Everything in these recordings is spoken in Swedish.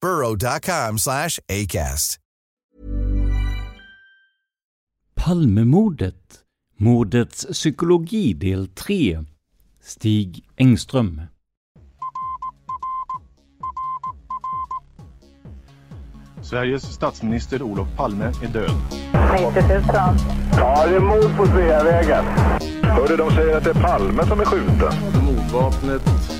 burrow.com slash ACAST. Palmemordet. Mordets psykologi del 3. Stig Engström. Sveriges statsminister Olof Palme är död. 90 000. Ja, det är mord på Sveavägen. Hörde de säger att det är Palme som är skjuten. Mordvapnet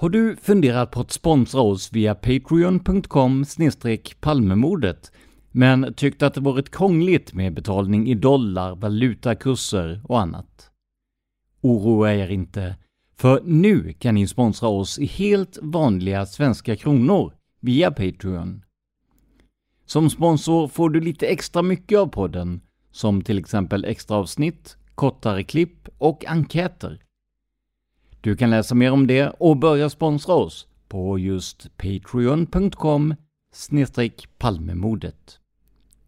Har du funderat på att sponsra oss via patreon.com palmemordet men tyckt att det varit krångligt med betalning i dollar, valutakurser och annat? Oroa er inte, för nu kan ni sponsra oss i helt vanliga svenska kronor via Patreon. Som sponsor får du lite extra mycket av podden, som till exempel extra avsnitt, kortare klipp och enkäter. Du kan läsa mer om det och börja sponsra oss på just patreon.com palmemodet.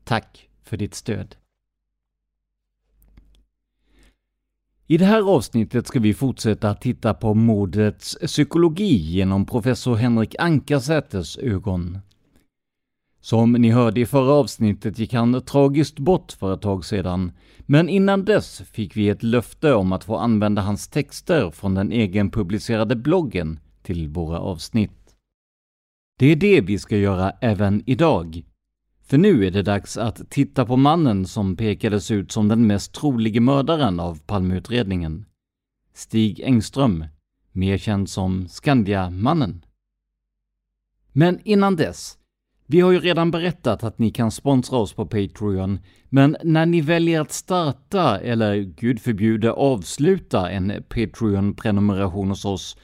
Tack för ditt stöd! I det här avsnittet ska vi fortsätta att titta på mordets psykologi genom professor Henrik Ankarsäters ögon. Som ni hörde i förra avsnittet gick han tragiskt bort för ett tag sedan, men innan dess fick vi ett löfte om att få använda hans texter från den egenpublicerade bloggen till våra avsnitt. Det är det vi ska göra även idag. För nu är det dags att titta på mannen som pekades ut som den mest trolige mördaren av Palmeutredningen. Stig Engström, mer känd som Skandiamannen. Men innan dess vi har ju redan berättat att ni kan sponsra oss på Patreon, men när ni väljer att starta, eller gud förbjude avsluta en Patreon-prenumeration hos oss,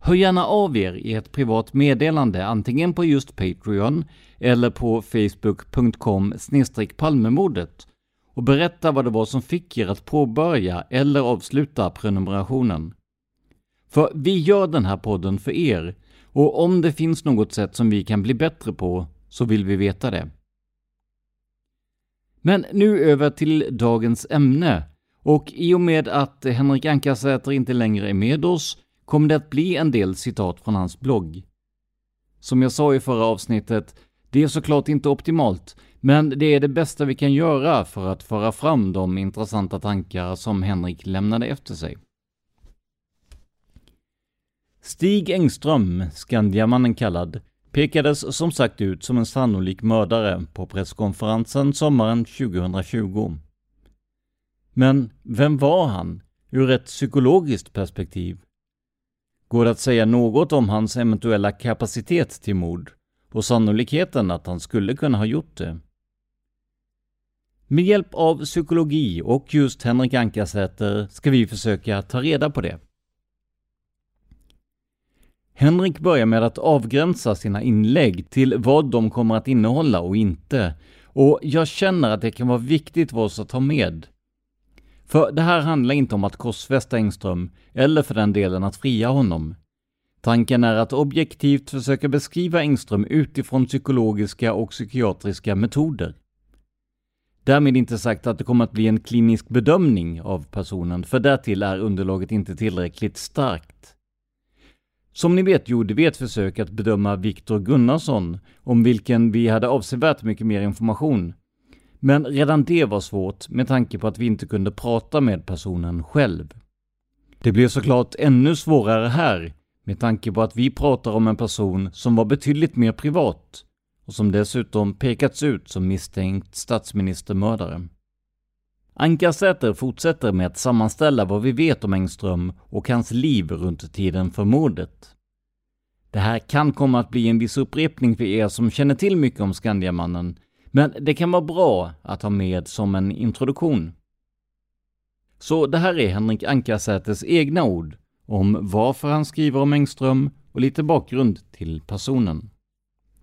hör gärna av er i ett privat meddelande antingen på just Patreon eller på facebook.com palmemordet och berätta vad det var som fick er att påbörja eller avsluta prenumerationen. För vi gör den här podden för er, och om det finns något sätt som vi kan bli bättre på så vill vi veta det. Men nu över till dagens ämne. Och i och med att Henrik Ankarsäter inte längre är med oss kommer det att bli en del citat från hans blogg. Som jag sa i förra avsnittet, det är såklart inte optimalt, men det är det bästa vi kan göra för att föra fram de intressanta tankar som Henrik lämnade efter sig. Stig Engström, Skandiamannen kallad, pekades som sagt ut som en sannolik mördare på presskonferensen sommaren 2020. Men vem var han ur ett psykologiskt perspektiv? Går det att säga något om hans eventuella kapacitet till mord och sannolikheten att han skulle kunna ha gjort det? Med hjälp av psykologi och just Henrik Ankarsäter ska vi försöka ta reda på det. Henrik börjar med att avgränsa sina inlägg till vad de kommer att innehålla och inte. Och jag känner att det kan vara viktigt för oss att ta med. För det här handlar inte om att korsfästa Engström, eller för den delen att fria honom. Tanken är att objektivt försöka beskriva Engström utifrån psykologiska och psykiatriska metoder. Därmed inte sagt att det kommer att bli en klinisk bedömning av personen, för därtill är underlaget inte tillräckligt starkt. Som ni vet gjorde vi ett försök att bedöma Viktor Gunnarsson, om vilken vi hade avsevärt mycket mer information. Men redan det var svårt med tanke på att vi inte kunde prata med personen själv. Det blev såklart ännu svårare här, med tanke på att vi pratar om en person som var betydligt mer privat och som dessutom pekats ut som misstänkt statsministermördare. Ankarsäter fortsätter med att sammanställa vad vi vet om Engström och hans liv runt tiden för mordet. Det här kan komma att bli en viss upprepning för er som känner till mycket om Skandiamannen, men det kan vara bra att ha med som en introduktion. Så det här är Henrik Ankarsäters egna ord om varför han skriver om Engström och lite bakgrund till personen.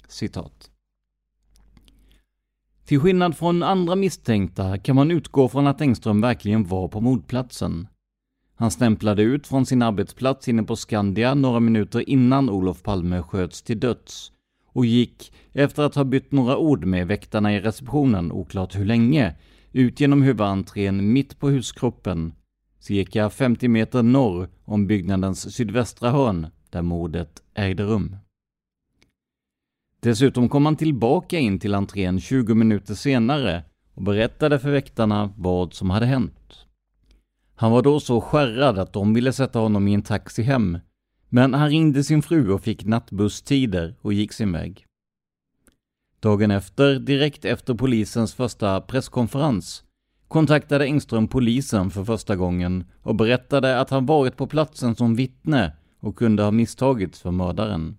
Citat. Till skillnad från andra misstänkta kan man utgå från att Engström verkligen var på mordplatsen. Han stämplade ut från sin arbetsplats inne på Skandia några minuter innan Olof Palme sköts till döds och gick, efter att ha bytt några ord med väktarna i receptionen, oklart hur länge, ut genom huvudentrén mitt på huskroppen, cirka 50 meter norr om byggnadens sydvästra hörn, där mordet ägde rum. Dessutom kom han tillbaka in till entrén 20 minuter senare och berättade för väktarna vad som hade hänt. Han var då så skärrad att de ville sätta honom i en taxi hem, men han ringde sin fru och fick nattbusstider och gick sin väg. Dagen efter, direkt efter polisens första presskonferens, kontaktade Engström polisen för första gången och berättade att han varit på platsen som vittne och kunde ha misstagits för mördaren.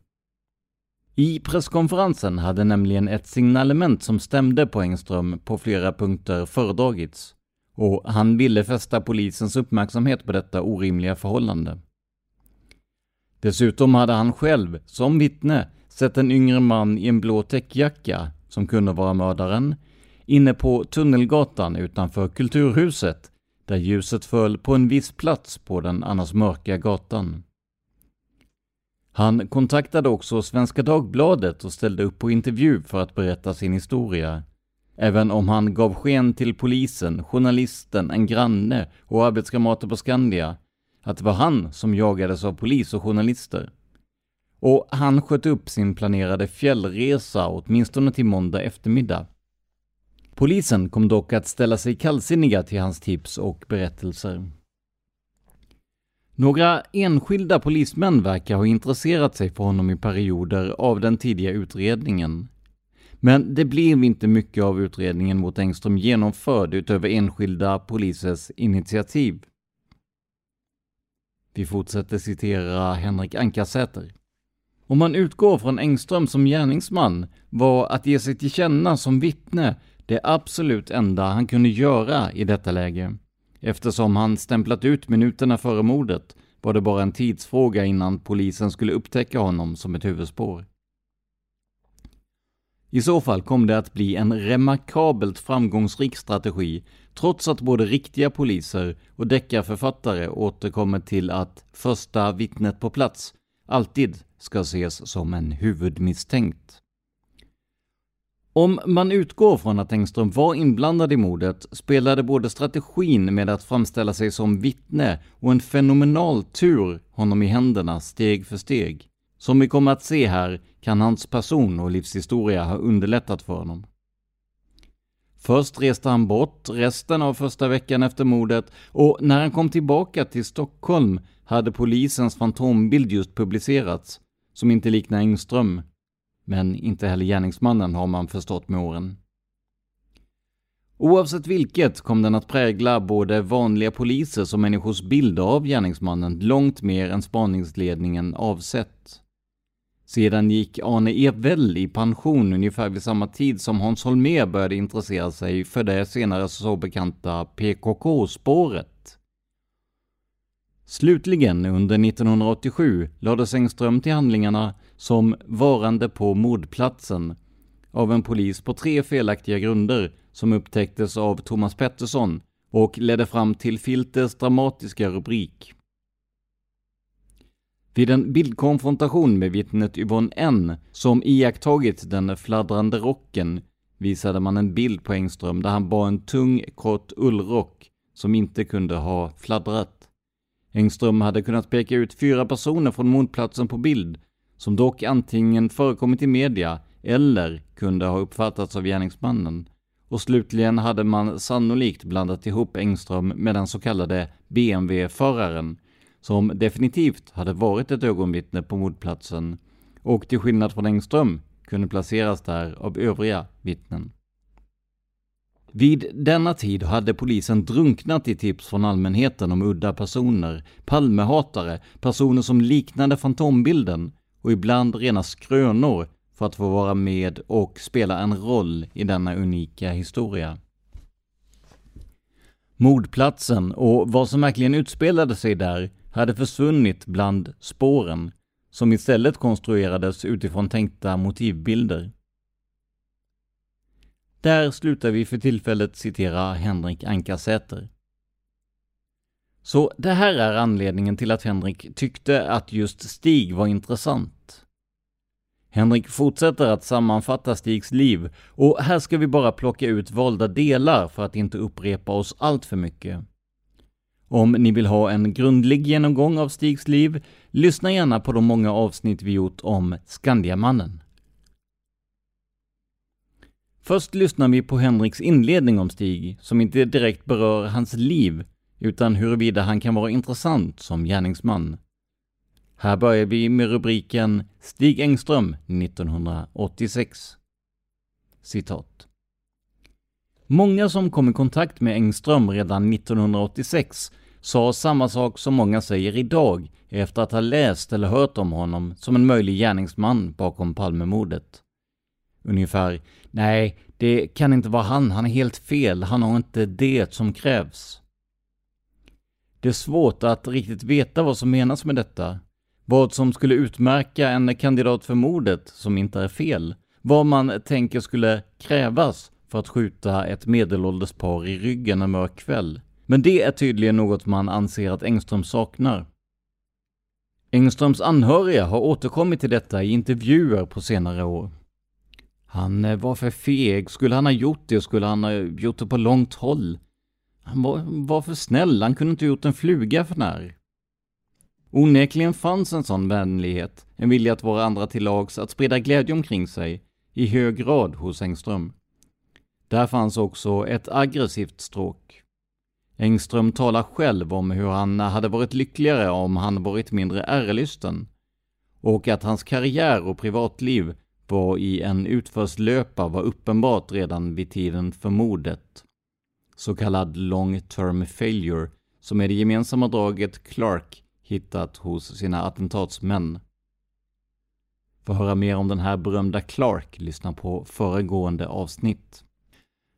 I presskonferensen hade nämligen ett signalement som stämde på Engström på flera punkter föredragits och han ville fästa polisens uppmärksamhet på detta orimliga förhållande. Dessutom hade han själv, som vittne, sett en yngre man i en blå täckjacka, som kunde vara mördaren, inne på Tunnelgatan utanför Kulturhuset, där ljuset föll på en viss plats på den annars mörka gatan. Han kontaktade också Svenska Dagbladet och ställde upp på intervju för att berätta sin historia. Även om han gav sken till polisen, journalisten, en granne och arbetskamrater på Skandia att det var han som jagades av polis och journalister. Och han sköt upp sin planerade fjällresa åtminstone till måndag eftermiddag. Polisen kom dock att ställa sig kallsinniga till hans tips och berättelser. Några enskilda polismän verkar ha intresserat sig för honom i perioder av den tidiga utredningen. Men det blev inte mycket av utredningen mot Engström genomförd utöver enskilda polisers initiativ. Vi fortsätter citera Henrik Ankarsäter. Om man utgår från Engström som gärningsman var att ge sig till känna som vittne det absolut enda han kunde göra i detta läge. Eftersom han stämplat ut minuterna före mordet var det bara en tidsfråga innan polisen skulle upptäcka honom som ett huvudspår. I så fall kom det att bli en remarkabelt framgångsrik strategi, trots att både riktiga poliser och deckarförfattare återkommer till att första vittnet på plats alltid ska ses som en huvudmisstänkt. Om man utgår från att Engström var inblandad i mordet spelade både strategin med att framställa sig som vittne och en fenomenal tur honom i händerna steg för steg. Som vi kommer att se här kan hans person och livshistoria ha underlättat för honom. Först reste han bort resten av första veckan efter mordet och när han kom tillbaka till Stockholm hade polisens fantombild just publicerats, som inte liknar Engström, men inte heller gärningsmannen har man förstått med åren. Oavsett vilket kom den att prägla både vanliga polisers och människors bilder av gärningsmannen långt mer än spaningsledningen avsett. Sedan gick Arne Ewell i pension ungefär vid samma tid som Hans Holmér började intressera sig för det senare så bekanta PKK-spåret. Slutligen under 1987 lades Engström till handlingarna som varande på mordplatsen av en polis på tre felaktiga grunder som upptäcktes av Thomas Pettersson och ledde fram till Filters dramatiska rubrik. Vid en bildkonfrontation med vittnet Yvonne N, som iakttagit den fladdrande rocken, visade man en bild på Engström där han bar en tung, kort ullrock som inte kunde ha fladdrat. Engström hade kunnat peka ut fyra personer från mordplatsen på bild, som dock antingen förekommit i media eller kunde ha uppfattats av gärningsmannen. Och slutligen hade man sannolikt blandat ihop Engström med den så kallade BMW-föraren, som definitivt hade varit ett ögonvittne på mordplatsen och till skillnad från Engström kunde placeras där av övriga vittnen. Vid denna tid hade polisen drunknat i tips från allmänheten om udda personer, Palmehatare, personer som liknade fantombilden och ibland rena skrönor för att få vara med och spela en roll i denna unika historia. Mordplatsen och vad som verkligen utspelade sig där hade försvunnit bland spåren, som istället konstruerades utifrån tänkta motivbilder. Där slutar vi för tillfället citera Henrik Ankarsäter. Så det här är anledningen till att Henrik tyckte att just Stig var intressant. Henrik fortsätter att sammanfatta Stigs liv och här ska vi bara plocka ut valda delar för att inte upprepa oss allt för mycket. Om ni vill ha en grundlig genomgång av Stigs liv, lyssna gärna på de många avsnitt vi gjort om Skandiamannen. Först lyssnar vi på Henriks inledning om Stig, som inte direkt berör hans liv, utan huruvida han kan vara intressant som gärningsman. Här börjar vi med rubriken Stig Engström 1986. Citat. Många som kom i kontakt med Engström redan 1986 sa samma sak som många säger idag efter att ha läst eller hört om honom som en möjlig gärningsman bakom Palmemordet. Ungefär, nej, det kan inte vara han, han är helt fel, han har inte det som krävs. Det är svårt att riktigt veta vad som menas med detta. Vad som skulle utmärka en kandidat för mordet som inte är fel. Vad man tänker skulle krävas för att skjuta ett medelålders par i ryggen en mörk kväll. Men det är tydligen något man anser att Engström saknar. Engströms anhöriga har återkommit till detta i intervjuer på senare år. Han eh, var för feg. Skulle han ha gjort det skulle han ha gjort det på långt håll. Han var, var för snäll. Han kunde inte gjort en fluga för när. Onekligen fanns en sån vänlighet, en vilja att vara andra till lags, att sprida glädje omkring sig, i hög grad hos Engström. Där fanns också ett aggressivt stråk. Engström talar själv om hur han hade varit lyckligare om han varit mindre ärelysten och att hans karriär och privatliv var i en utförslöpa var uppenbart redan vid tiden för mordet. Så kallad long term failure, som är det gemensamma draget Clark hittat hos sina attentatsmän. För att höra mer om den här berömda Clark, lyssna på föregående avsnitt.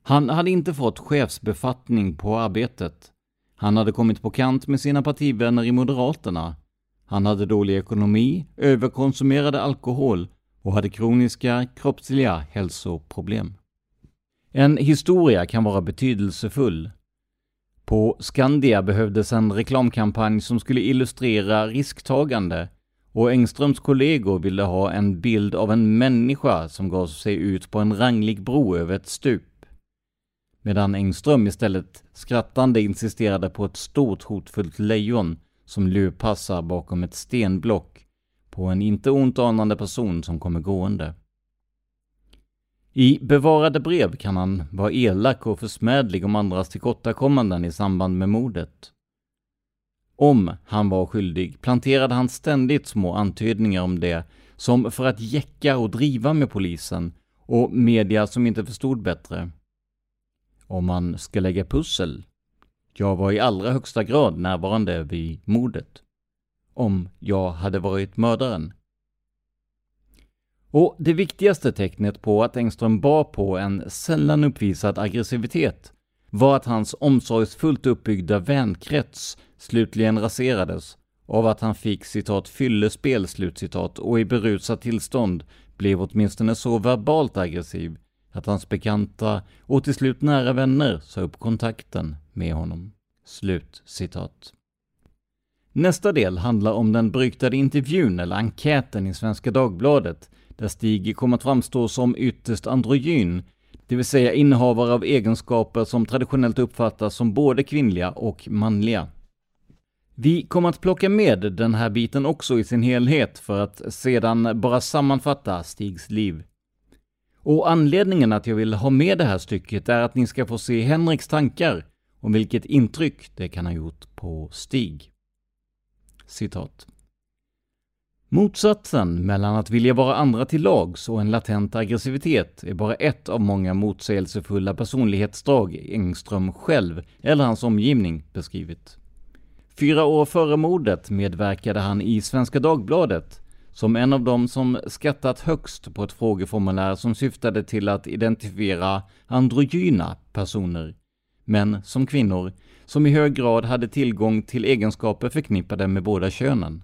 Han hade inte fått chefsbefattning på arbetet. Han hade kommit på kant med sina partivänner i Moderaterna. Han hade dålig ekonomi, överkonsumerade alkohol och hade kroniska kroppsliga hälsoproblem. En historia kan vara betydelsefull. På Skandia behövdes en reklamkampanj som skulle illustrera risktagande och Engströms kollegor ville ha en bild av en människa som gav sig ut på en ranglig bro över ett stup medan Engström istället skrattande insisterade på ett stort hotfullt lejon som lurpassar bakom ett stenblock på en inte ont anande person som kommer gående. I bevarade brev kan han vara elak och försmädlig om andras tillkortakommanden i samband med mordet. Om han var skyldig planterade han ständigt små antydningar om det, som för att jäcka och driva med polisen och media som inte förstod bättre om man ska lägga pussel. Jag var i allra högsta grad närvarande vid mordet. Om jag hade varit mördaren. Och det viktigaste tecknet på att Engström bar på en sällan uppvisad aggressivitet var att hans omsorgsfullt uppbyggda vänkrets slutligen raserades av att han fick citat fyllespel slutcitat och i berusat tillstånd blev åtminstone så verbalt aggressiv att hans bekanta och till slut nära vänner sa upp kontakten med honom. Slut citat. Nästa del handlar om den beryktade intervjun eller enkäten i Svenska Dagbladet där Stig kom att framstå som ytterst androgyn, det vill säga innehavare av egenskaper som traditionellt uppfattas som både kvinnliga och manliga. Vi kommer att plocka med den här biten också i sin helhet för att sedan bara sammanfatta Stigs liv. Och anledningen att jag vill ha med det här stycket är att ni ska få se Henriks tankar om vilket intryck det kan ha gjort på Stig. Citat. Motsatsen mellan att vilja vara andra till lags och en latent aggressivitet är bara ett av många motsägelsefulla personlighetsdrag Engström själv eller hans omgivning beskrivit. Fyra år före mordet medverkade han i Svenska Dagbladet som en av dem som skattat högst på ett frågeformulär som syftade till att identifiera androgyna personer, män som kvinnor, som i hög grad hade tillgång till egenskaper förknippade med båda könen.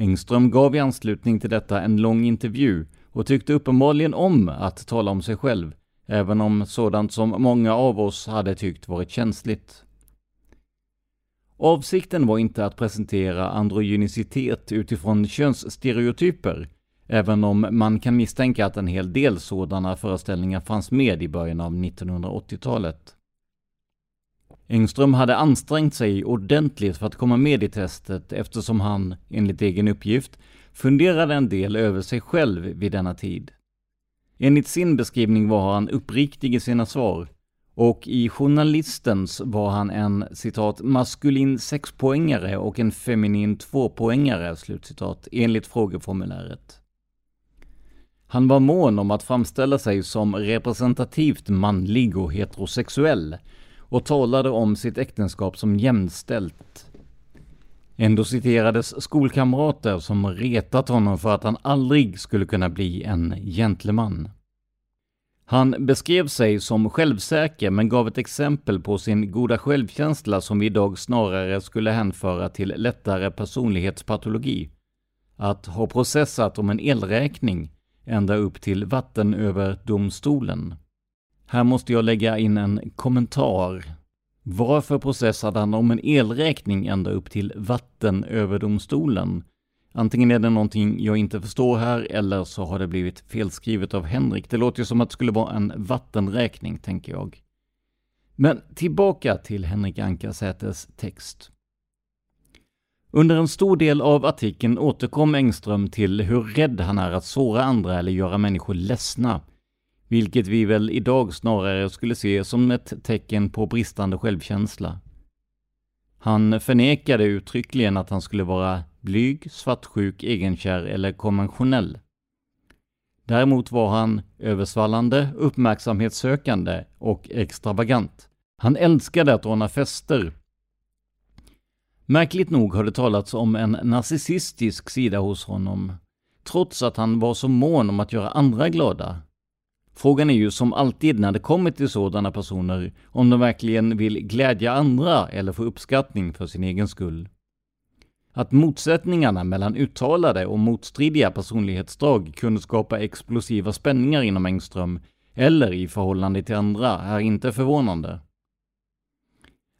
Engström gav i anslutning till detta en lång intervju och tyckte uppenbarligen om att tala om sig själv, även om sådant som många av oss hade tyckt varit känsligt. Avsikten var inte att presentera androgynicitet utifrån könsstereotyper, även om man kan misstänka att en hel del sådana föreställningar fanns med i början av 1980-talet. Engström hade ansträngt sig ordentligt för att komma med i testet eftersom han, enligt egen uppgift, funderade en del över sig själv vid denna tid. Enligt sin beskrivning var han uppriktig i sina svar och i journalistens var han en citat maskulin sexpoängare och en feminin tvåpoängare, slutcitat, enligt frågeformuläret. Han var mån om att framställa sig som representativt manlig och heterosexuell och talade om sitt äktenskap som jämställt. Ändå citerades skolkamrater som retat honom för att han aldrig skulle kunna bli en gentleman. Han beskrev sig som självsäker men gav ett exempel på sin goda självkänsla som vi idag snarare skulle hänföra till lättare personlighetspatologi. Att ha processat om en elräkning ända upp till vattenöverdomstolen. Här måste jag lägga in en kommentar. Varför processade han om en elräkning ända upp till vattenöverdomstolen? Antingen är det någonting jag inte förstår här eller så har det blivit felskrivet av Henrik. Det låter ju som att det skulle vara en vattenräkning, tänker jag. Men tillbaka till Henrik Ankarsäters text. Under en stor del av artikeln återkom Engström till hur rädd han är att såra andra eller göra människor ledsna, vilket vi väl idag snarare skulle se som ett tecken på bristande självkänsla. Han förnekade uttryckligen att han skulle vara blyg, svartsjuk, egenkär eller konventionell. Däremot var han översvallande, uppmärksamhetssökande och extravagant. Han älskade att ordna fester. Märkligt nog har det talats om en narcissistisk sida hos honom, trots att han var så mån om att göra andra glada. Frågan är ju som alltid när det kommer till sådana personer om de verkligen vill glädja andra eller få uppskattning för sin egen skull. Att motsättningarna mellan uttalade och motstridiga personlighetsdrag kunde skapa explosiva spänningar inom Engström, eller i förhållande till andra, är inte förvånande.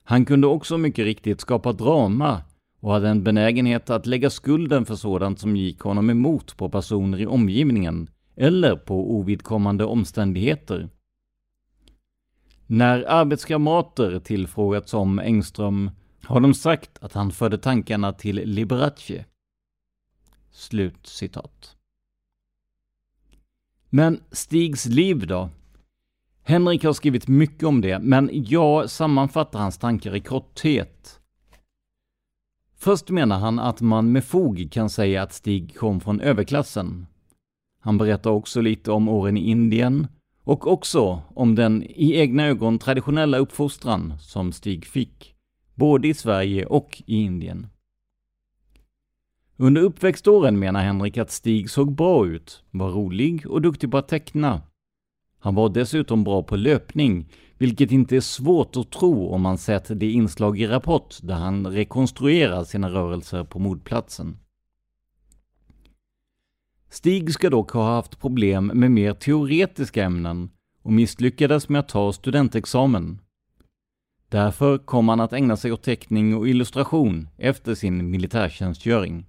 Han kunde också mycket riktigt skapa drama och hade en benägenhet att lägga skulden för sådant som gick honom emot på personer i omgivningen eller på ovidkommande omständigheter. När arbetskamrater tillfrågats om Engström har de sagt att han förde tankarna till Liberace. Slut citat. Men Stigs liv då? Henrik har skrivit mycket om det, men jag sammanfattar hans tankar i korthet. Först menar han att man med fog kan säga att Stig kom från överklassen. Han berättar också lite om åren i Indien och också om den i egna ögon traditionella uppfostran som Stig fick både i Sverige och i Indien. Under uppväxtåren menar Henrik att Stig såg bra ut, var rolig och duktig på att teckna. Han var dessutom bra på löpning, vilket inte är svårt att tro om man sett det inslag i Rapport där han rekonstruerar sina rörelser på mordplatsen. Stig ska dock ha haft problem med mer teoretiska ämnen och misslyckades med att ta studentexamen. Därför kom han att ägna sig åt teckning och illustration efter sin militärtjänstgöring.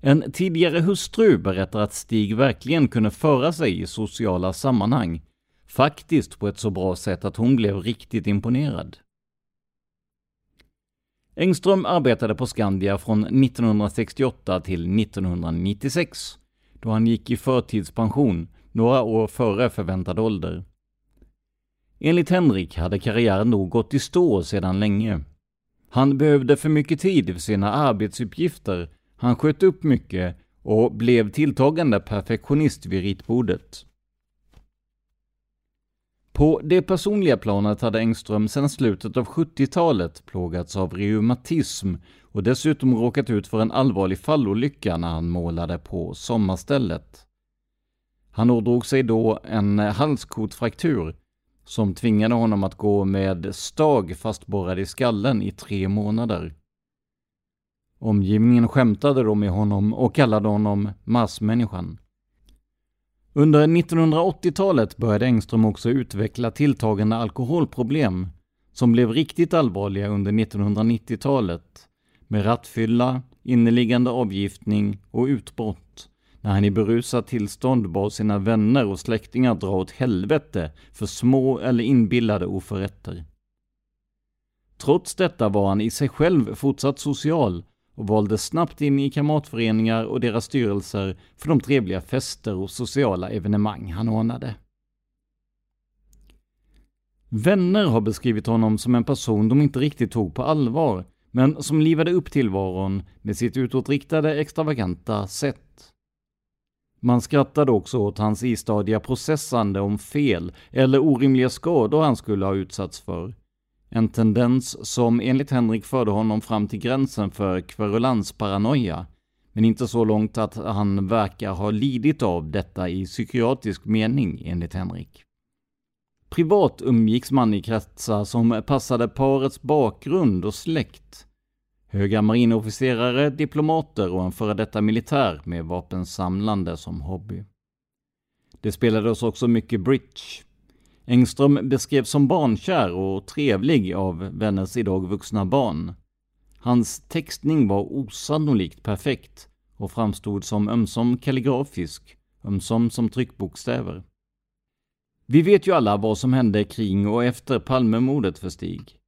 En tidigare hustru berättar att Stig verkligen kunde föra sig i sociala sammanhang, faktiskt på ett så bra sätt att hon blev riktigt imponerad. Engström arbetade på Skandia från 1968 till 1996, då han gick i förtidspension några år före förväntad ålder. Enligt Henrik hade karriären nog gått i stå sedan länge. Han behövde för mycket tid för sina arbetsuppgifter, han sköt upp mycket och blev tilltagande perfektionist vid ritbordet. På det personliga planet hade Engström sedan slutet av 70-talet plågats av reumatism och dessutom råkat ut för en allvarlig fallolycka när han målade på sommarstället. Han ådrog sig då en halskotfraktur som tvingade honom att gå med stag fastborrad i skallen i tre månader. Omgivningen skämtade då med honom och kallade honom massmänniskan. Under 1980-talet började Engström också utveckla tilltagande alkoholproblem som blev riktigt allvarliga under 1990-talet med rattfylla, inneliggande avgiftning och utbrott när han i berusat tillstånd bad sina vänner och släktingar dra åt helvete för små eller inbillade oförrätter. Trots detta var han i sig själv fortsatt social och valde snabbt in i kamratföreningar och deras styrelser för de trevliga fester och sociala evenemang han ordnade. Vänner har beskrivit honom som en person de inte riktigt tog på allvar, men som livade upp tillvaron med sitt utåtriktade, extravaganta sätt. Man skrattade också åt hans istadiga processande om fel eller orimliga skador han skulle ha utsatts för, en tendens som enligt Henrik förde honom fram till gränsen för kverulansparanoia, men inte så långt att han verkar ha lidit av detta i psykiatrisk mening, enligt Henrik. Privat umgicks man i kretsar som passade parets bakgrund och släkt. Höga marinofficerare, diplomater och en före detta militär med vapensamlande som hobby. Det spelades också mycket bridge, Engström beskrevs som barnkär och trevlig av vänners idag vuxna barn. Hans textning var osannolikt perfekt och framstod som ömsom kalligrafisk, ömsom som tryckbokstäver. Vi vet ju alla vad som hände kring och efter Palmemordet för Stig.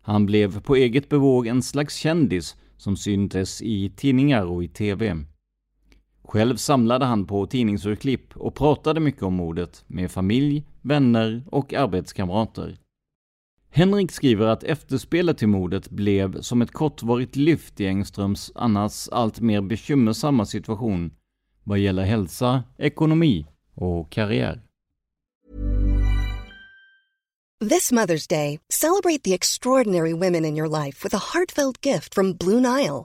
Han blev på eget bevåg en slags kändis som syntes i tidningar och i TV. Själv samlade han på tidningsurklipp och pratade mycket om mordet med familj, vänner och arbetskamrater. Henrik skriver att efterspelet till mordet blev som ett kortvarigt lyft i Engströms annars allt mer bekymmersamma situation vad gäller hälsa, ekonomi och karriär. This Mother's Day, celebrate the extraordinary women in your life with a heartfelt gift from Blue Nile.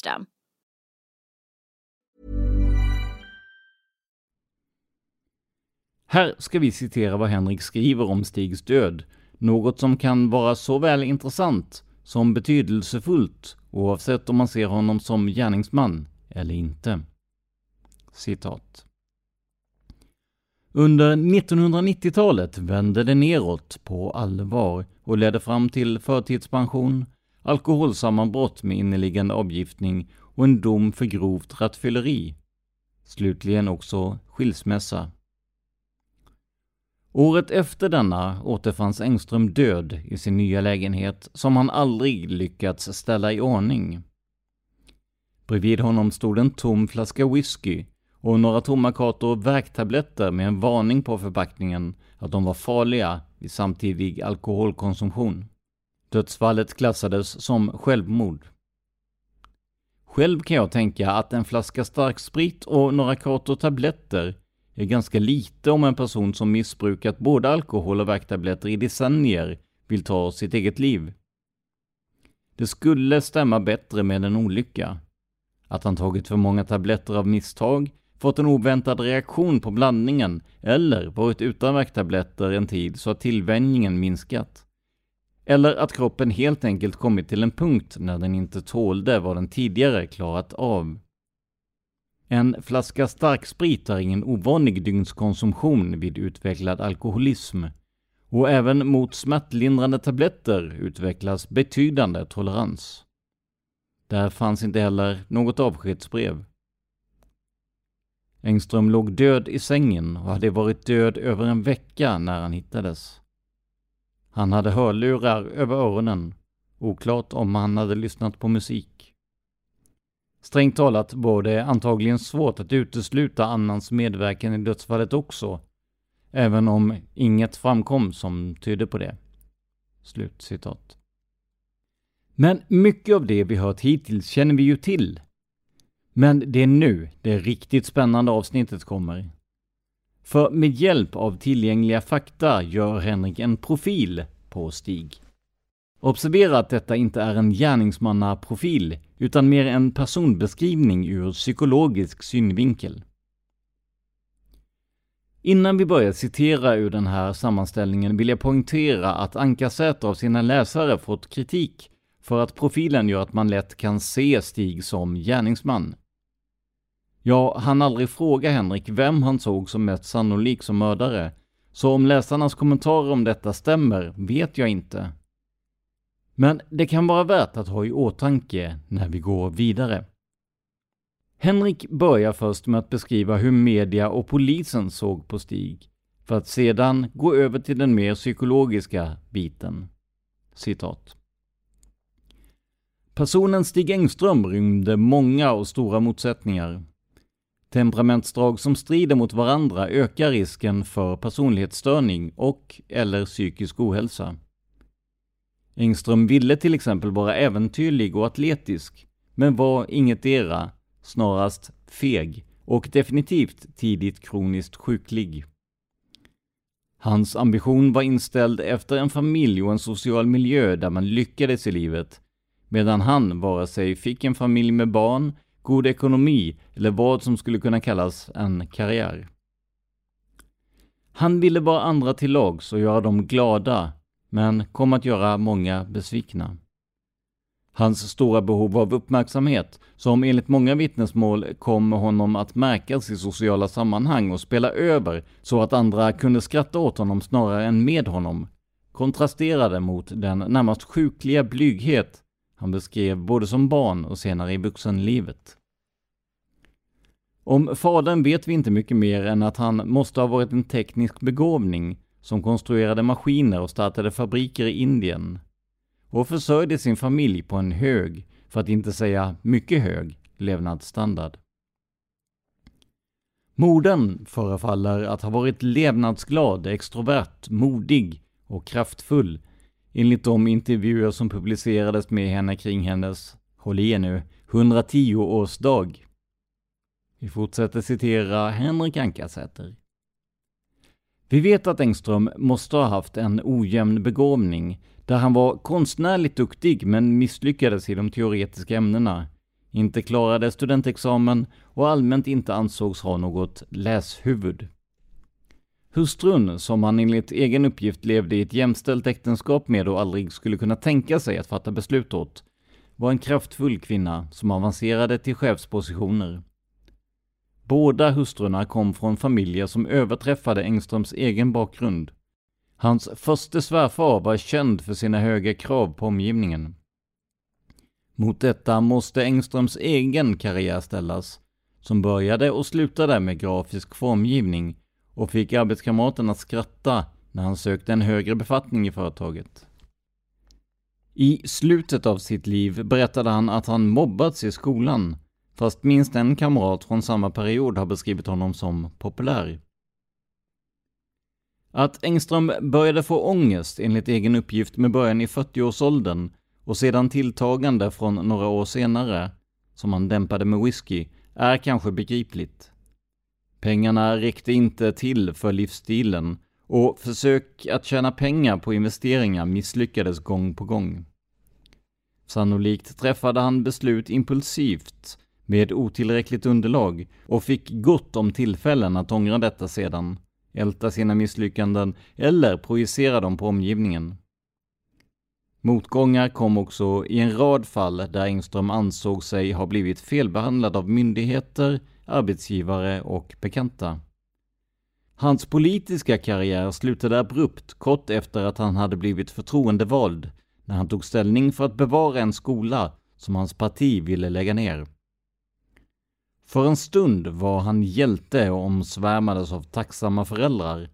Här ska vi citera vad Henrik skriver om Stigs död, något som kan vara såväl intressant som betydelsefullt oavsett om man ser honom som gärningsman eller inte. Citat. Under 1990-talet vände det neråt på allvar och ledde fram till förtidspension, alkoholsammanbrott med inneliggande avgiftning och en dom för grovt rattfylleri. Slutligen också skilsmässa. Året efter denna återfanns Engström död i sin nya lägenhet som han aldrig lyckats ställa i ordning. Bredvid honom stod en tom flaska whisky och några tomma kartor värktabletter med en varning på förpackningen att de var farliga vid samtidig alkoholkonsumtion. Dödsfallet klassades som självmord. Själv kan jag tänka att en flaska starksprit och några kartor tabletter är ganska lite om en person som missbrukat både alkohol och värktabletter i decennier vill ta sitt eget liv. Det skulle stämma bättre med en olycka. Att han tagit för många tabletter av misstag, fått en oväntad reaktion på blandningen eller varit utan värktabletter en tid så att tillvänjningen minskat. Eller att kroppen helt enkelt kommit till en punkt när den inte tålde vad den tidigare klarat av. En flaska starksprit är ingen ovanlig dygnskonsumtion vid utvecklad alkoholism och även mot smärtlindrande tabletter utvecklas betydande tolerans. Där fanns inte heller något avskedsbrev. Engström låg död i sängen och hade varit död över en vecka när han hittades. Han hade hörlurar över öronen, oklart om han hade lyssnat på musik. Strängt talat var det antagligen svårt att utesluta annans medverkan i dödsfallet också, även om inget framkom som tydde på det. Slut citat. Men mycket av det vi hört hittills känner vi ju till. Men det är nu det riktigt spännande avsnittet kommer. För med hjälp av tillgängliga fakta gör Henrik en profil på Stig. Observera att detta inte är en gärningsmannaprofil, utan mer en personbeskrivning ur psykologisk synvinkel. Innan vi börjar citera ur den här sammanställningen vill jag poängtera att Ankarsäter av sina läsare fått kritik för att profilen gör att man lätt kan se Stig som gärningsman. Jag hann aldrig fråga Henrik vem han såg som mest sannolik som mördare, så om läsarnas kommentarer om detta stämmer vet jag inte. Men det kan vara värt att ha i åtanke när vi går vidare. Henrik börjar först med att beskriva hur media och polisen såg på Stig, för att sedan gå över till den mer psykologiska biten. Citat. Personen Stig Engström rymde många och stora motsättningar. Temperamentsdrag som strider mot varandra ökar risken för personlighetsstörning och eller psykisk ohälsa. Engström ville till exempel vara äventyrlig och atletisk, men var ingetdera, snarast feg och definitivt tidigt kroniskt sjuklig. Hans ambition var inställd efter en familj och en social miljö där man lyckades i livet, medan han vare sig fick en familj med barn, god ekonomi eller vad som skulle kunna kallas en karriär. Han ville vara andra till lags och göra dem glada, men kom att göra många besvikna. Hans stora behov av uppmärksamhet, som enligt många vittnesmål kom honom att märkas i sociala sammanhang och spela över så att andra kunde skratta åt honom snarare än med honom, kontrasterade mot den närmast sjukliga blyghet han beskrev både som barn och senare i vuxenlivet. Om fadern vet vi inte mycket mer än att han måste ha varit en teknisk begåvning som konstruerade maskiner och startade fabriker i Indien och försörjde sin familj på en hög, för att inte säga mycket hög, levnadsstandard. Modern förefaller att ha varit levnadsglad, extrovert, modig och kraftfull enligt de intervjuer som publicerades med henne kring hennes, håll i nu, 110-årsdag. Vi fortsätter citera Henrik Ankarsäter. Vi vet att Engström måste ha haft en ojämn begåvning, där han var konstnärligt duktig men misslyckades i de teoretiska ämnena, inte klarade studentexamen och allmänt inte ansågs ha något läshuvud. Hustrun, som han enligt egen uppgift levde i ett jämställt äktenskap med och aldrig skulle kunna tänka sig att fatta beslut åt, var en kraftfull kvinna som avancerade till chefspositioner. Båda hustrurna kom från familjer som överträffade Engströms egen bakgrund. Hans förste svärfar var känd för sina höga krav på omgivningen. Mot detta måste Engströms egen karriär ställas, som började och slutade med grafisk formgivning och fick arbetskamraterna att skratta när han sökte en högre befattning i företaget. I slutet av sitt liv berättade han att han mobbats i skolan fast minst en kamrat från samma period har beskrivit honom som populär. Att Engström började få ångest enligt egen uppgift med början i 40-årsåldern och sedan tilltagande från några år senare, som han dämpade med whisky, är kanske begripligt. Pengarna räckte inte till för livsstilen och försök att tjäna pengar på investeringar misslyckades gång på gång. Sannolikt träffade han beslut impulsivt med otillräckligt underlag och fick gott om tillfällen att ångra detta sedan, älta sina misslyckanden eller projicera dem på omgivningen. Motgångar kom också i en rad fall där Engström ansåg sig ha blivit felbehandlad av myndigheter, arbetsgivare och bekanta. Hans politiska karriär slutade abrupt kort efter att han hade blivit förtroendevald när han tog ställning för att bevara en skola som hans parti ville lägga ner. För en stund var han hjälte och omsvärmades av tacksamma föräldrar.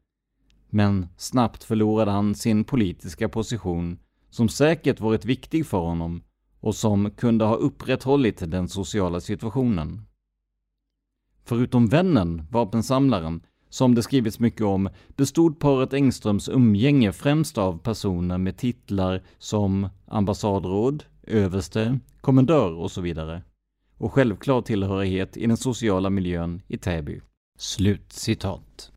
Men snabbt förlorade han sin politiska position, som säkert varit viktig för honom och som kunde ha upprätthållit den sociala situationen. Förutom vännen, vapensamlaren, som det skrivits mycket om, bestod paret Engströms umgänge främst av personer med titlar som ambassadråd, överste, kommendör och så vidare och självklar tillhörighet i den sociala miljön i Täby. Slut citat.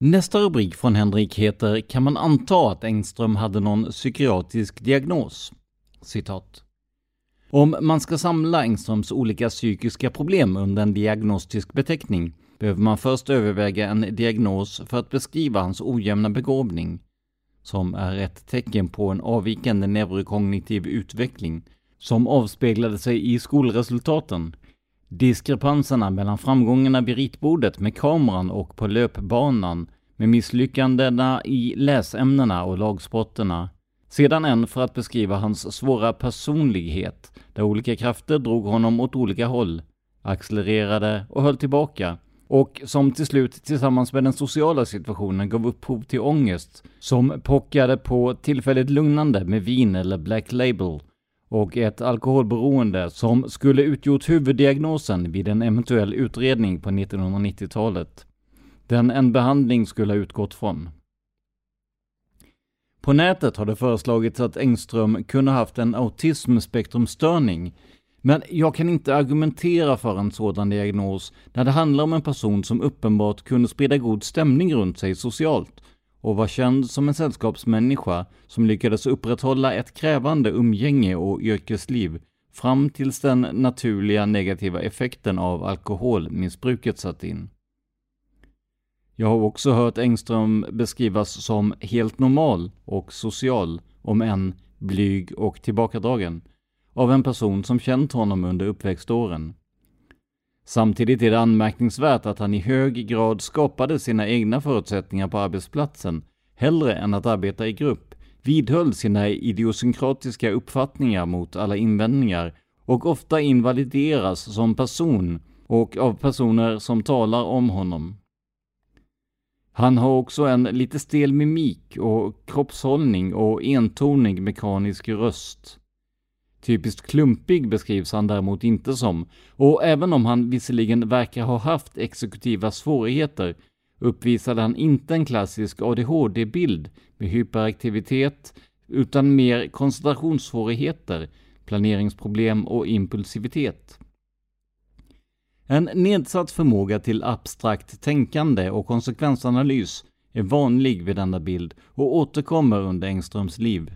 Nästa rubrik från Henrik heter ”Kan man anta att Engström hade någon psykiatrisk diagnos?” Citat. Om man ska samla Engströms olika psykiska problem under en diagnostisk beteckning behöver man först överväga en diagnos för att beskriva hans ojämna begåvning, som är ett tecken på en avvikande neurokognitiv utveckling som avspeglade sig i skolresultaten. Diskrepanserna mellan framgångarna vid ritbordet med kameran och på löpbanan, med misslyckandena i läsämnena och lagsporterna. Sedan en för att beskriva hans svåra personlighet, där olika krafter drog honom åt olika håll, accelererade och höll tillbaka, och som till slut tillsammans med den sociala situationen gav upphov till ångest, som pockade på tillfälligt lugnande med vin eller Black Label, och ett alkoholberoende som skulle utgjort huvuddiagnosen vid en eventuell utredning på 1990-talet. Den en behandling skulle ha utgått från. På nätet har det föreslagits att Engström kunde haft en autismspektrumstörning, men jag kan inte argumentera för en sådan diagnos när det handlar om en person som uppenbart kunde sprida god stämning runt sig socialt och var känd som en sällskapsmänniska som lyckades upprätthålla ett krävande umgänge och yrkesliv fram tills den naturliga negativa effekten av alkoholmissbruket satt in. Jag har också hört Engström beskrivas som helt normal och social, om än blyg och tillbakadragen, av en person som känt honom under uppväxtåren. Samtidigt är det anmärkningsvärt att han i hög grad skapade sina egna förutsättningar på arbetsplatsen, hellre än att arbeta i grupp, vidhöll sina idiosynkratiska uppfattningar mot alla invändningar och ofta invalideras som person och av personer som talar om honom. Han har också en lite stel mimik och kroppshållning och entonig mekanisk röst. Typiskt klumpig beskrivs han däremot inte som, och även om han visserligen verkar ha haft exekutiva svårigheter uppvisade han inte en klassisk ADHD-bild med hyperaktivitet, utan mer koncentrationssvårigheter, planeringsproblem och impulsivitet. En nedsatt förmåga till abstrakt tänkande och konsekvensanalys är vanlig vid denna bild och återkommer under Engströms liv.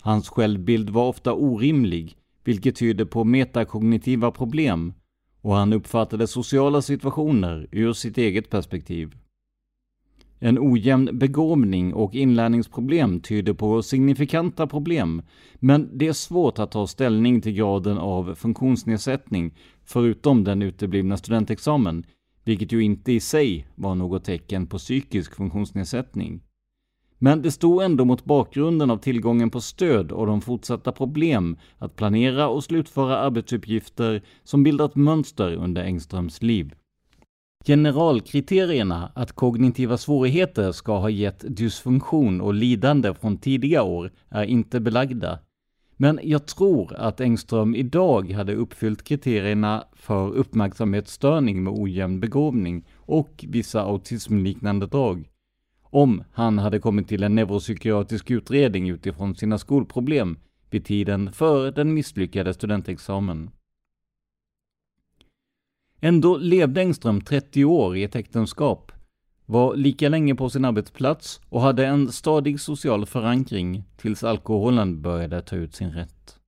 Hans självbild var ofta orimlig, vilket tyder på metakognitiva problem, och han uppfattade sociala situationer ur sitt eget perspektiv. En ojämn begåvning och inlärningsproblem tyder på signifikanta problem, men det är svårt att ta ställning till graden av funktionsnedsättning, förutom den uteblivna studentexamen, vilket ju inte i sig var något tecken på psykisk funktionsnedsättning. Men det stod ändå mot bakgrunden av tillgången på stöd och de fortsatta problem att planera och slutföra arbetsuppgifter som bildat mönster under Engströms liv. Generalkriterierna att kognitiva svårigheter ska ha gett dysfunktion och lidande från tidiga år är inte belagda. Men jag tror att Engström idag hade uppfyllt kriterierna för uppmärksamhetsstörning med ojämn begåvning och vissa autismliknande drag om han hade kommit till en neuropsykiatrisk utredning utifrån sina skolproblem vid tiden för den misslyckade studentexamen. Ändå levde Engström 30 år i ett äktenskap, var lika länge på sin arbetsplats och hade en stadig social förankring tills alkoholen började ta ut sin rätt.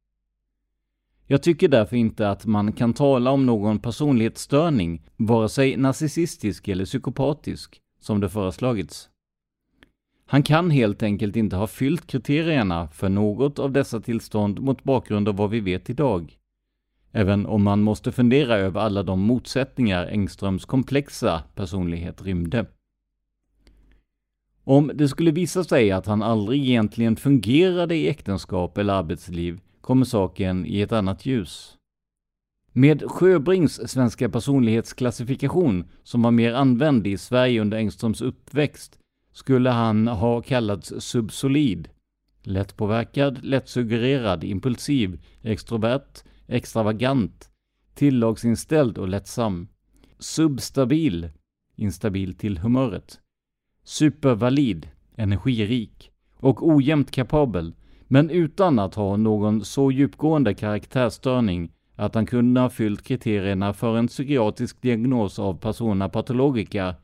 Jag tycker därför inte att man kan tala om någon personlighetsstörning, vare sig narcissistisk eller psykopatisk, som det föreslagits. Han kan helt enkelt inte ha fyllt kriterierna för något av dessa tillstånd mot bakgrund av vad vi vet idag. Även om man måste fundera över alla de motsättningar Engströms komplexa personlighet rymde. Om det skulle visa sig att han aldrig egentligen fungerade i äktenskap eller arbetsliv kommer saken i ett annat ljus. Med Sjöbrings svenska personlighetsklassifikation, som var mer använd i Sverige under Engströms uppväxt, skulle han ha kallats subsolid. Lättpåverkad, lättsuggererad, impulsiv, extrovert, extravagant, tillagsinställd och lättsam. Substabil, instabil till humöret. Supervalid, energirik. Och ojämnt kapabel, men utan att ha någon så djupgående karaktärsstörning att han kunde ha fyllt kriterierna för en psykiatrisk diagnos av persona patologica,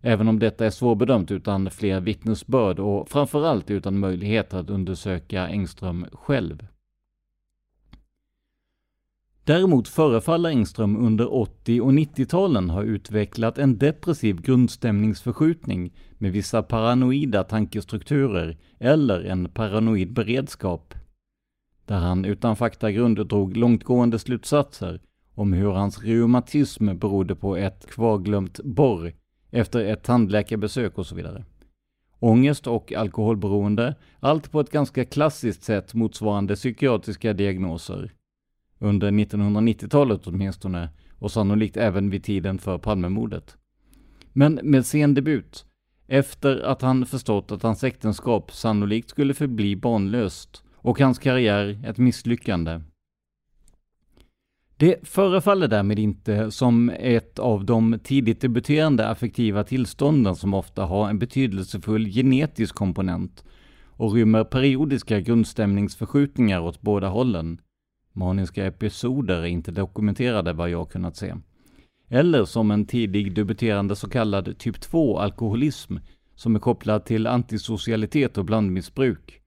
Även om detta är svårbedömt utan fler vittnesbörd och framförallt utan möjlighet att undersöka Engström själv. Däremot förefaller Engström under 80 och 90-talen ha utvecklat en depressiv grundstämningsförskjutning med vissa paranoida tankestrukturer eller en paranoid beredskap. Där han utan faktagrund drog långtgående slutsatser om hur hans reumatism berodde på ett kvarglömt borr efter ett tandläkarbesök och så vidare. Ångest och alkoholberoende, allt på ett ganska klassiskt sätt motsvarande psykiatriska diagnoser. Under 1990-talet åtminstone, och sannolikt även vid tiden för Palmemordet. Men med sen debut, efter att han förstått att hans äktenskap sannolikt skulle förbli barnlöst och hans karriär ett misslyckande. Det förefaller därmed inte som ett av de tidigt debuterande affektiva tillstånden som ofta har en betydelsefull genetisk komponent och rymmer periodiska grundstämningsförskjutningar åt båda hållen. Maniska episoder är inte dokumenterade vad jag kunnat se. Eller som en tidig debuterande så kallad typ 2-alkoholism som är kopplad till antisocialitet och blandmissbruk.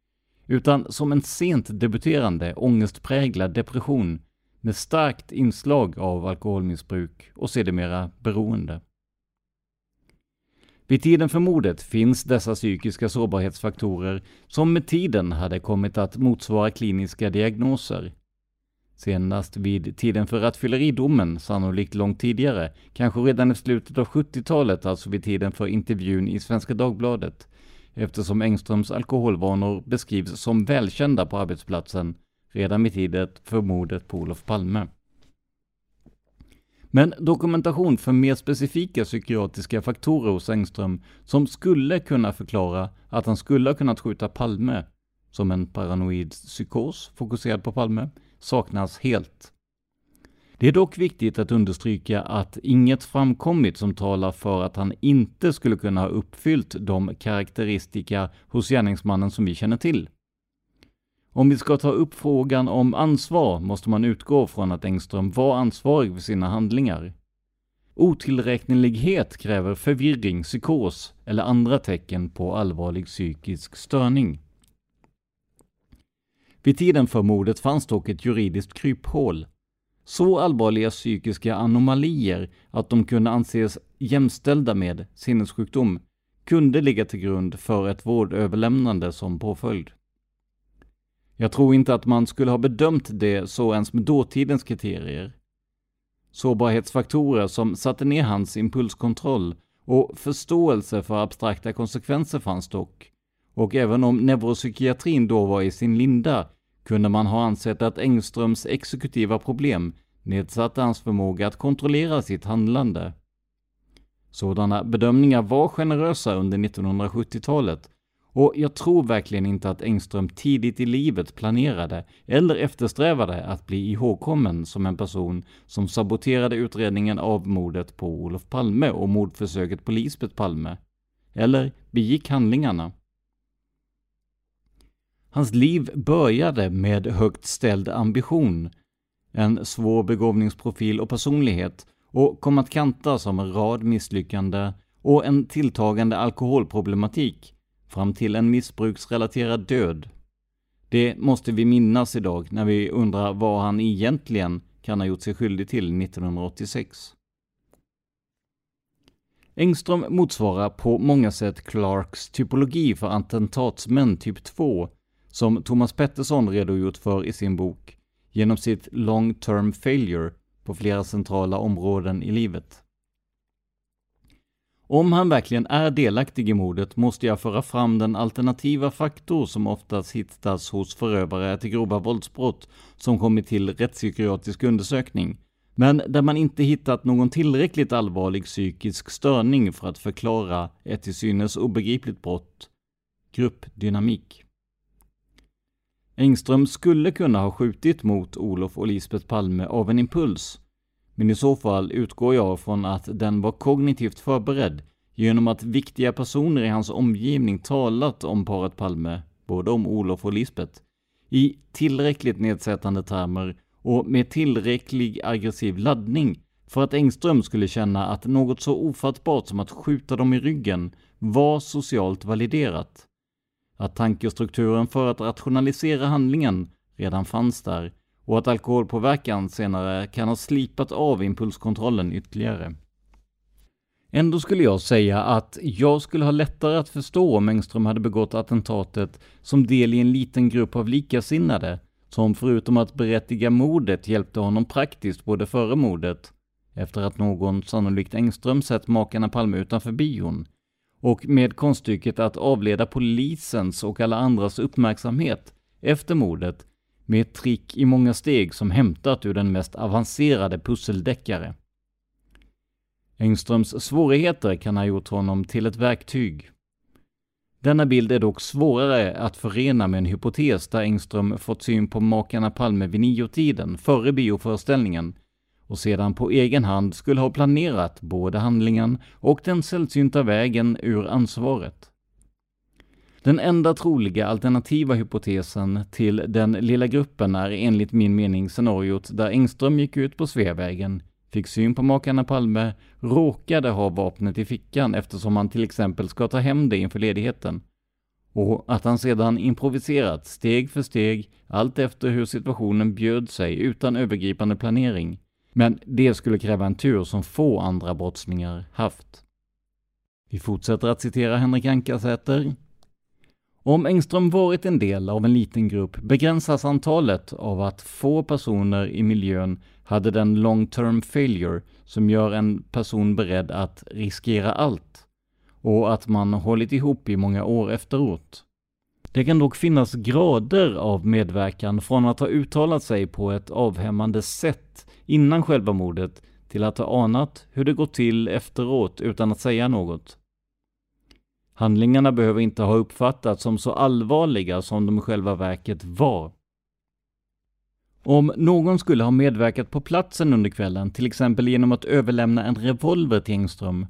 utan som en sent debuterande ångestpräglad depression med starkt inslag av alkoholmissbruk och sedermera beroende. Vid tiden för mordet finns dessa psykiska sårbarhetsfaktorer som med tiden hade kommit att motsvara kliniska diagnoser. Senast vid tiden för rattfylleridomen, sannolikt långt tidigare, kanske redan i slutet av 70-talet, alltså vid tiden för intervjun i Svenska Dagbladet, eftersom Engströms alkoholvanor beskrivs som välkända på arbetsplatsen redan vid tiden för mordet på Olof Palme. Men dokumentation för mer specifika psykiatriska faktorer hos Engström som skulle kunna förklara att han skulle ha kunnat skjuta Palme, som en paranoid psykos fokuserad på Palme, saknas helt. Det är dock viktigt att understryka att inget framkommit som talar för att han inte skulle kunna ha uppfyllt de karaktäristika hos gärningsmannen som vi känner till. Om vi ska ta upp frågan om ansvar måste man utgå från att Engström var ansvarig för sina handlingar. Otillräknelighet kräver förvirring, psykos eller andra tecken på allvarlig psykisk störning. Vid tiden för mordet fanns dock ett juridiskt kryphål. Så allvarliga psykiska anomalier att de kunde anses jämställda med sinnessjukdom kunde ligga till grund för ett vårdöverlämnande som påföljd. Jag tror inte att man skulle ha bedömt det så ens med dåtidens kriterier. Sårbarhetsfaktorer som satte ner hans impulskontroll och förståelse för abstrakta konsekvenser fanns dock. Och även om neuropsykiatrin då var i sin linda kunde man ha ansett att Engströms exekutiva problem nedsatte hans förmåga att kontrollera sitt handlande. Sådana bedömningar var generösa under 1970-talet och jag tror verkligen inte att Engström tidigt i livet planerade eller eftersträvade att bli ihågkommen som en person som saboterade utredningen av mordet på Olof Palme och mordförsöket på Lisbeth Palme. Eller begick handlingarna. Hans liv började med högt ställd ambition, en svår begåvningsprofil och personlighet och kom att kantas av en rad misslyckande och en tilltagande alkoholproblematik fram till en missbruksrelaterad död. Det måste vi minnas idag när vi undrar vad han egentligen kan ha gjort sig skyldig till 1986. Engström motsvarar på många sätt Clarks typologi för attentatsmän typ 2, som Thomas Pettersson redogjort för i sin bok, genom sitt long term failure på flera centrala områden i livet. Om han verkligen är delaktig i mordet måste jag föra fram den alternativa faktor som oftast hittas hos förövare till grova våldsbrott som kommit till rättspsykiatrisk undersökning, men där man inte hittat någon tillräckligt allvarlig psykisk störning för att förklara ett till synes obegripligt brott. Gruppdynamik. Engström skulle kunna ha skjutit mot Olof och Lisbeth Palme av en impuls, men i så fall utgår jag från att den var kognitivt förberedd genom att viktiga personer i hans omgivning talat om paret Palme, både om Olof och Lisbeth, i tillräckligt nedsättande termer och med tillräcklig aggressiv laddning för att Engström skulle känna att något så ofattbart som att skjuta dem i ryggen var socialt validerat. Att tankestrukturen för att rationalisera handlingen redan fanns där och att alkoholpåverkan senare kan ha slipat av impulskontrollen ytterligare. Ändå skulle jag säga att jag skulle ha lättare att förstå om Engström hade begått attentatet som del i en liten grupp av likasinnade, som förutom att berättiga mordet hjälpte honom praktiskt både före mordet, efter att någon, sannolikt Engström, sett makarna Palme utanför bion, och med konststycket att avleda polisens och alla andras uppmärksamhet efter mordet med ett trick i många steg som hämtat ur den mest avancerade pusseldeckare. Engströms svårigheter kan ha gjort honom till ett verktyg. Denna bild är dock svårare att förena med en hypotes där Engström fått syn på makarna Palme vid niotiden, före bioföreställningen, och sedan på egen hand skulle ha planerat både handlingen och den sällsynta vägen ur ansvaret. Den enda troliga alternativa hypotesen till den lilla gruppen är enligt min mening scenariot där Engström gick ut på Sveavägen, fick syn på makarna Palme, råkade ha vapnet i fickan eftersom han till exempel ska ta hem det inför ledigheten och att han sedan improviserat steg för steg allt efter hur situationen bjöd sig utan övergripande planering. Men det skulle kräva en tur som få andra brottslingar haft. Vi fortsätter att citera Henrik Ankarsäter. Om Engström varit en del av en liten grupp begränsas antalet av att få personer i miljön hade den long term failure som gör en person beredd att riskera allt och att man hållit ihop i många år efteråt. Det kan dock finnas grader av medverkan från att ha uttalat sig på ett avhämmande sätt innan själva mordet till att ha anat hur det gått till efteråt utan att säga något. Handlingarna behöver inte ha uppfattats som så allvarliga som de i själva verket var. Om någon skulle ha medverkat på platsen under kvällen, till exempel genom att överlämna en revolver till Engström,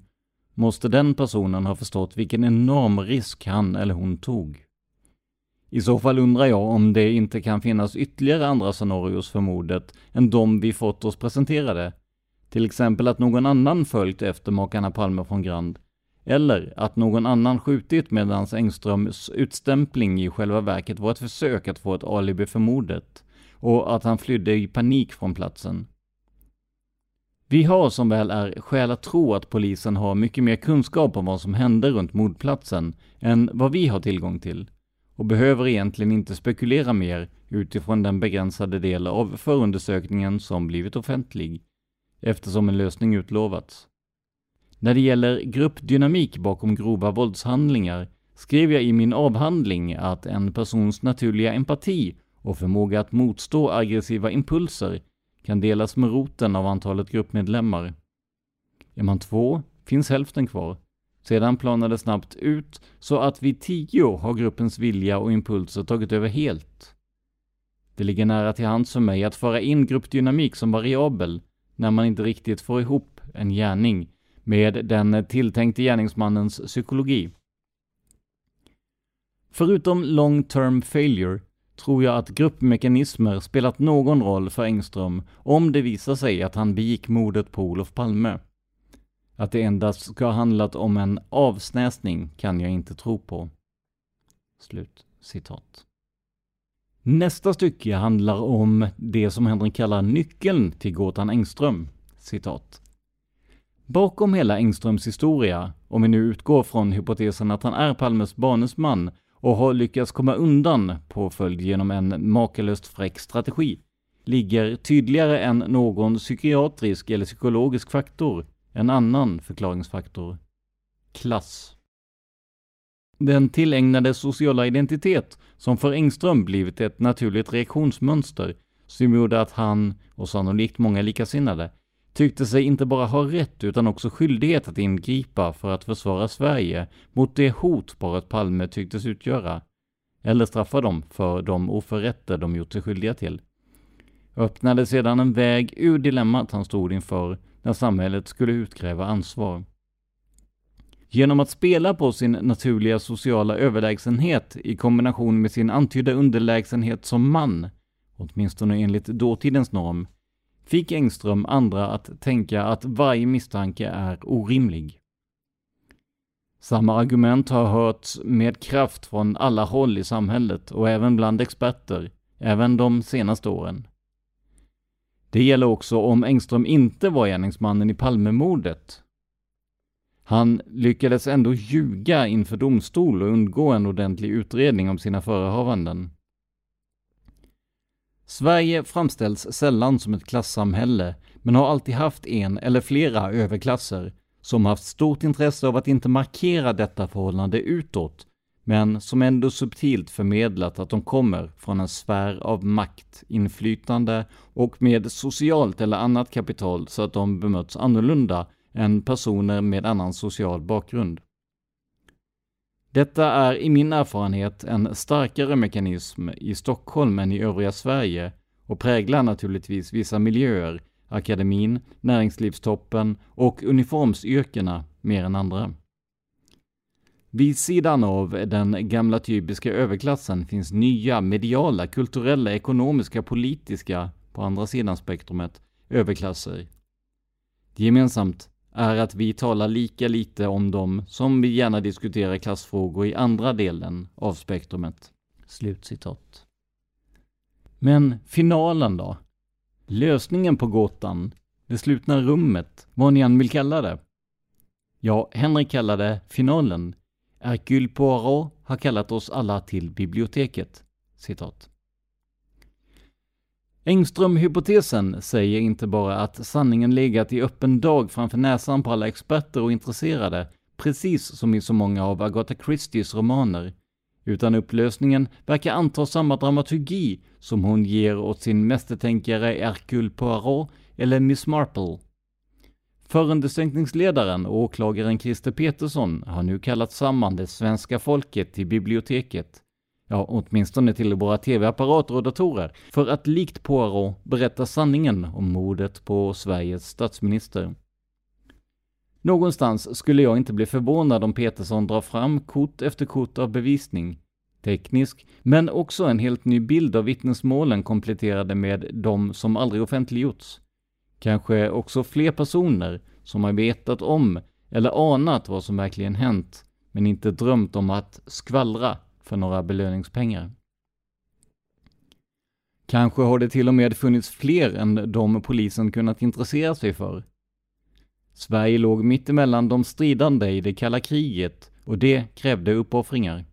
måste den personen ha förstått vilken enorm risk han eller hon tog. I så fall undrar jag om det inte kan finnas ytterligare andra scenarios för mordet än de vi fått oss presenterade. Till exempel att någon annan följt efter makarna Palme från Grand. Eller att någon annan skjutit medan Engströms utstämpling i själva verket var ett försök att få ett alibi för mordet och att han flydde i panik från platsen. Vi har som väl är skäl att tro att polisen har mycket mer kunskap om vad som hände runt mordplatsen än vad vi har tillgång till och behöver egentligen inte spekulera mer utifrån den begränsade del av förundersökningen som blivit offentlig, eftersom en lösning utlovats. När det gäller gruppdynamik bakom grova våldshandlingar skrev jag i min avhandling att en persons naturliga empati och förmåga att motstå aggressiva impulser kan delas med roten av antalet gruppmedlemmar. Är man två finns hälften kvar. Sedan planar det snabbt ut så att vid tio har gruppens vilja och impulser tagit över helt. Det ligger nära till hands för mig att föra in gruppdynamik som variabel när man inte riktigt får ihop en gärning med den tilltänkte gärningsmannens psykologi. Förutom long term failure tror jag att gruppmekanismer spelat någon roll för Engström om det visar sig att han begick mordet på Olof Palme. Att det endast ska ha handlat om en avsnäsning kan jag inte tro på. Slut citat. Nästa stycke handlar om det som Henrik kallar nyckeln till gåtan Engström. Citat. Bakom hela Engströms historia, om vi nu utgår från hypotesen att han är Palmes banesman och har lyckats komma undan påföljd genom en makalöst fräck strategi, ligger tydligare än någon psykiatrisk eller psykologisk faktor en annan förklaringsfaktor. Klass. Den tillägnade sociala identitet som för Engström blivit ett naturligt reaktionsmönster som gjorde att han, och sannolikt många likasinnade, tyckte sig inte bara ha rätt utan också skyldighet att ingripa för att försvara Sverige mot det hot paret Palme tycktes utgöra, eller straffa dem för de oförrätter de gjort sig skyldiga till. Öppnade sedan en väg ur dilemmat han stod inför när samhället skulle utkräva ansvar. Genom att spela på sin naturliga sociala överlägsenhet i kombination med sin antydda underlägsenhet som man, åtminstone enligt dåtidens norm, fick Engström andra att tänka att varje misstanke är orimlig. Samma argument har hörts med kraft från alla håll i samhället och även bland experter, även de senaste åren. Det gäller också om Engström inte var gärningsmannen i Palmemordet. Han lyckades ändå ljuga inför domstol och undgå en ordentlig utredning om sina förehavanden. Sverige framställs sällan som ett klassamhälle, men har alltid haft en eller flera överklasser som haft stort intresse av att inte markera detta förhållande utåt, men som ändå subtilt förmedlat att de kommer från en sfär av makt, inflytande och med socialt eller annat kapital så att de bemöts annorlunda än personer med annan social bakgrund. Detta är i min erfarenhet en starkare mekanism i Stockholm än i övriga Sverige och präglar naturligtvis vissa miljöer, akademin, näringslivstoppen och uniformsyrkena mer än andra. Vid sidan av den gamla typiska överklassen finns nya mediala, kulturella, ekonomiska, politiska, på andra sidan spektrumet, överklasser. Gemensamt är att vi talar lika lite om dem som vi gärna diskuterar klassfrågor i andra delen av spektrumet. Slutcitat. Men finalen då? Lösningen på gåtan? Det slutna rummet? Vad ni än vill kalla det? Ja, Henrik kallade finalen. Hercule Poirot har kallat oss alla till biblioteket. Citat. Engström-hypotesen säger inte bara att sanningen legat i öppen dag framför näsan på alla experter och intresserade, precis som i så många av Agatha Christies romaner, utan upplösningen verkar anta samma dramaturgi som hon ger åt sin mästertänkare Hercule Poirot eller Miss Marple. Förundersökningsledaren och åklagaren Christer Petersson har nu kallat samman det svenska folket till biblioteket ja, åtminstone till våra tv-apparater och datorer, för att likt Poirot berätta sanningen om mordet på Sveriges statsminister. Någonstans skulle jag inte bli förvånad om Peterson drar fram kort efter kort av bevisning, teknisk, men också en helt ny bild av vittnesmålen kompletterade med de som aldrig offentliggjorts. Kanske också fler personer som har vetat om eller anat vad som verkligen hänt, men inte drömt om att skvallra för några belöningspengar. Kanske har det till och med funnits fler än de polisen kunnat intressera sig för. Sverige låg mittemellan de stridande i det kalla kriget och det krävde uppoffringar.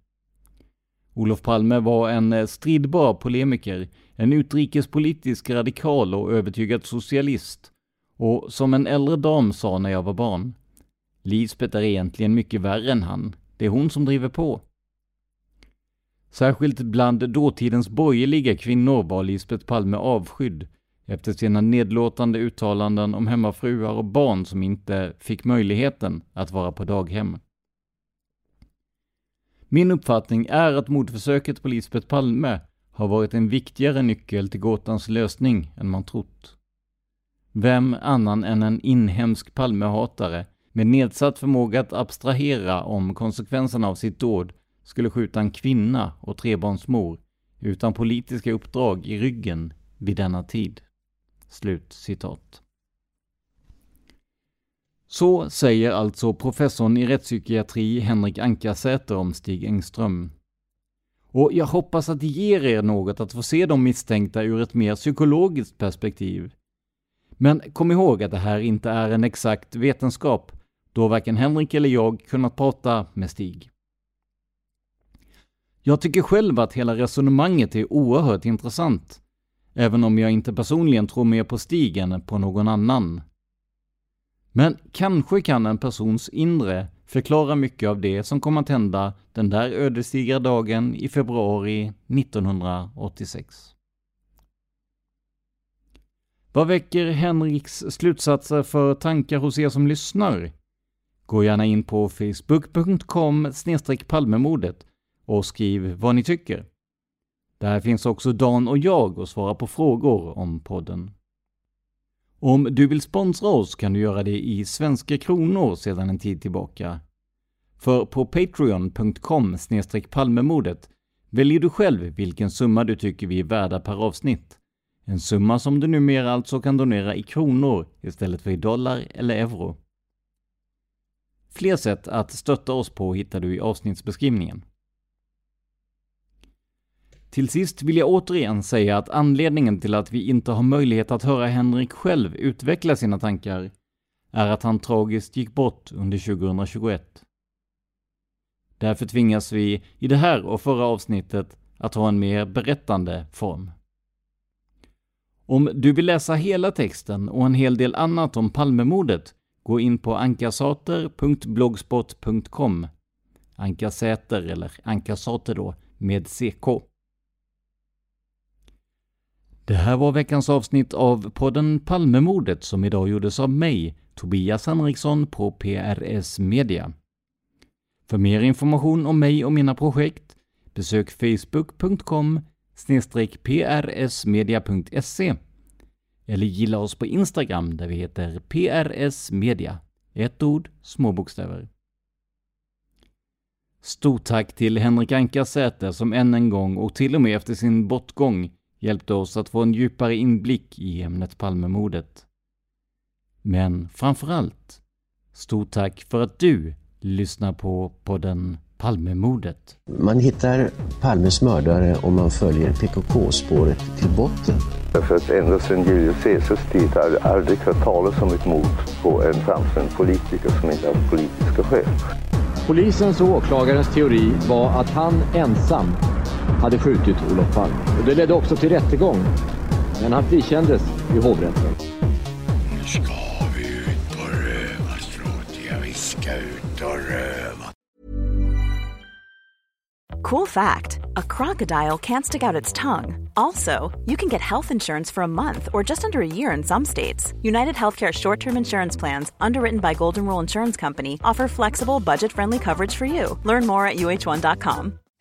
Olof Palme var en eh, stridbar polemiker, en utrikespolitisk radikal och övertygad socialist. Och som en äldre dam sa när jag var barn, Lisbeth är egentligen mycket värre än han. Det är hon som driver på. Särskilt bland dåtidens borgerliga kvinnor var Lisbeth Palme avskydd efter sina nedlåtande uttalanden om hemmafruar och barn som inte fick möjligheten att vara på daghem. Min uppfattning är att mordförsöket på Lisbeth Palme har varit en viktigare nyckel till gåtans lösning än man trott. Vem annan än en inhemsk Palmehatare med nedsatt förmåga att abstrahera om konsekvenserna av sitt dåd skulle skjuta en kvinna och trebarnsmor utan politiska uppdrag i ryggen vid denna tid. Slut citat. Så säger alltså professorn i rättspsykiatri Henrik Ankarsäter om Stig Engström. Och jag hoppas att det ger er något att få se de misstänkta ur ett mer psykologiskt perspektiv. Men kom ihåg att det här inte är en exakt vetenskap, då varken Henrik eller jag kunnat prata med Stig. Jag tycker själv att hela resonemanget är oerhört intressant, även om jag inte personligen tror mer på Stig än på någon annan. Men kanske kan en persons inre förklara mycket av det som kom att hända den där ödesdigra dagen i februari 1986. Vad väcker Henriks slutsatser för tankar hos er som lyssnar? Gå gärna in på facebook.com palmemordet och skriv vad ni tycker. Där finns också Dan och jag och svara på frågor om podden. Om du vill sponsra oss kan du göra det i svenska kronor sedan en tid tillbaka. För på patreon.com palmemodet väljer du själv vilken summa du tycker vi är värda per avsnitt. En summa som du numera alltså kan donera i kronor istället för i dollar eller euro. Fler sätt att stötta oss på hittar du i avsnittsbeskrivningen. Till sist vill jag återigen säga att anledningen till att vi inte har möjlighet att höra Henrik själv utveckla sina tankar är att han tragiskt gick bort under 2021. Därför tvingas vi i det här och förra avsnittet att ha en mer berättande form. Om du vill läsa hela texten och en hel del annat om Palmemordet, gå in på ankasater.blogspot.com. Ankasäter, eller Ankasater då, med CK. Det här var veckans avsnitt av podden Palmemordet som idag gjordes av mig, Tobias Henriksson på PRS Media. För mer information om mig och mina projekt besök facebook.com prsmedia.se eller gilla oss på Instagram där vi heter PRS Media. Ett ord, små bokstäver. Stort tack till Henrik Ankarsäter som än en gång och till och med efter sin bortgång hjälpte oss att få en djupare inblick i ämnet Palmemordet. Men framför allt, Stort tack för att du lyssnar på podden Palmemordet. Man hittar Palmes mördare om man följer PKK-spåret till botten. Därför att ända sedan Julius Caesars tid har jag aldrig hört talas om ett mord på en framstående politiker som inte haft politiska skäl. Polisens och åklagarens teori var att han ensam hade skjutit Olof Palme. Och det ledde också till rättegång. Men han frikändes i hovrätten. Nu ska vi ut på rövarstråt. Ja, vi ska ut och röva. Cool fact a crocodile can't stick out its tongue. Also, you can get health insurance for a month or just under a year in some states. United Healthcare short term insurance plans, underwritten by Golden Rule Insurance Company, offer flexible, budget friendly coverage for you. Learn more at uh1.com.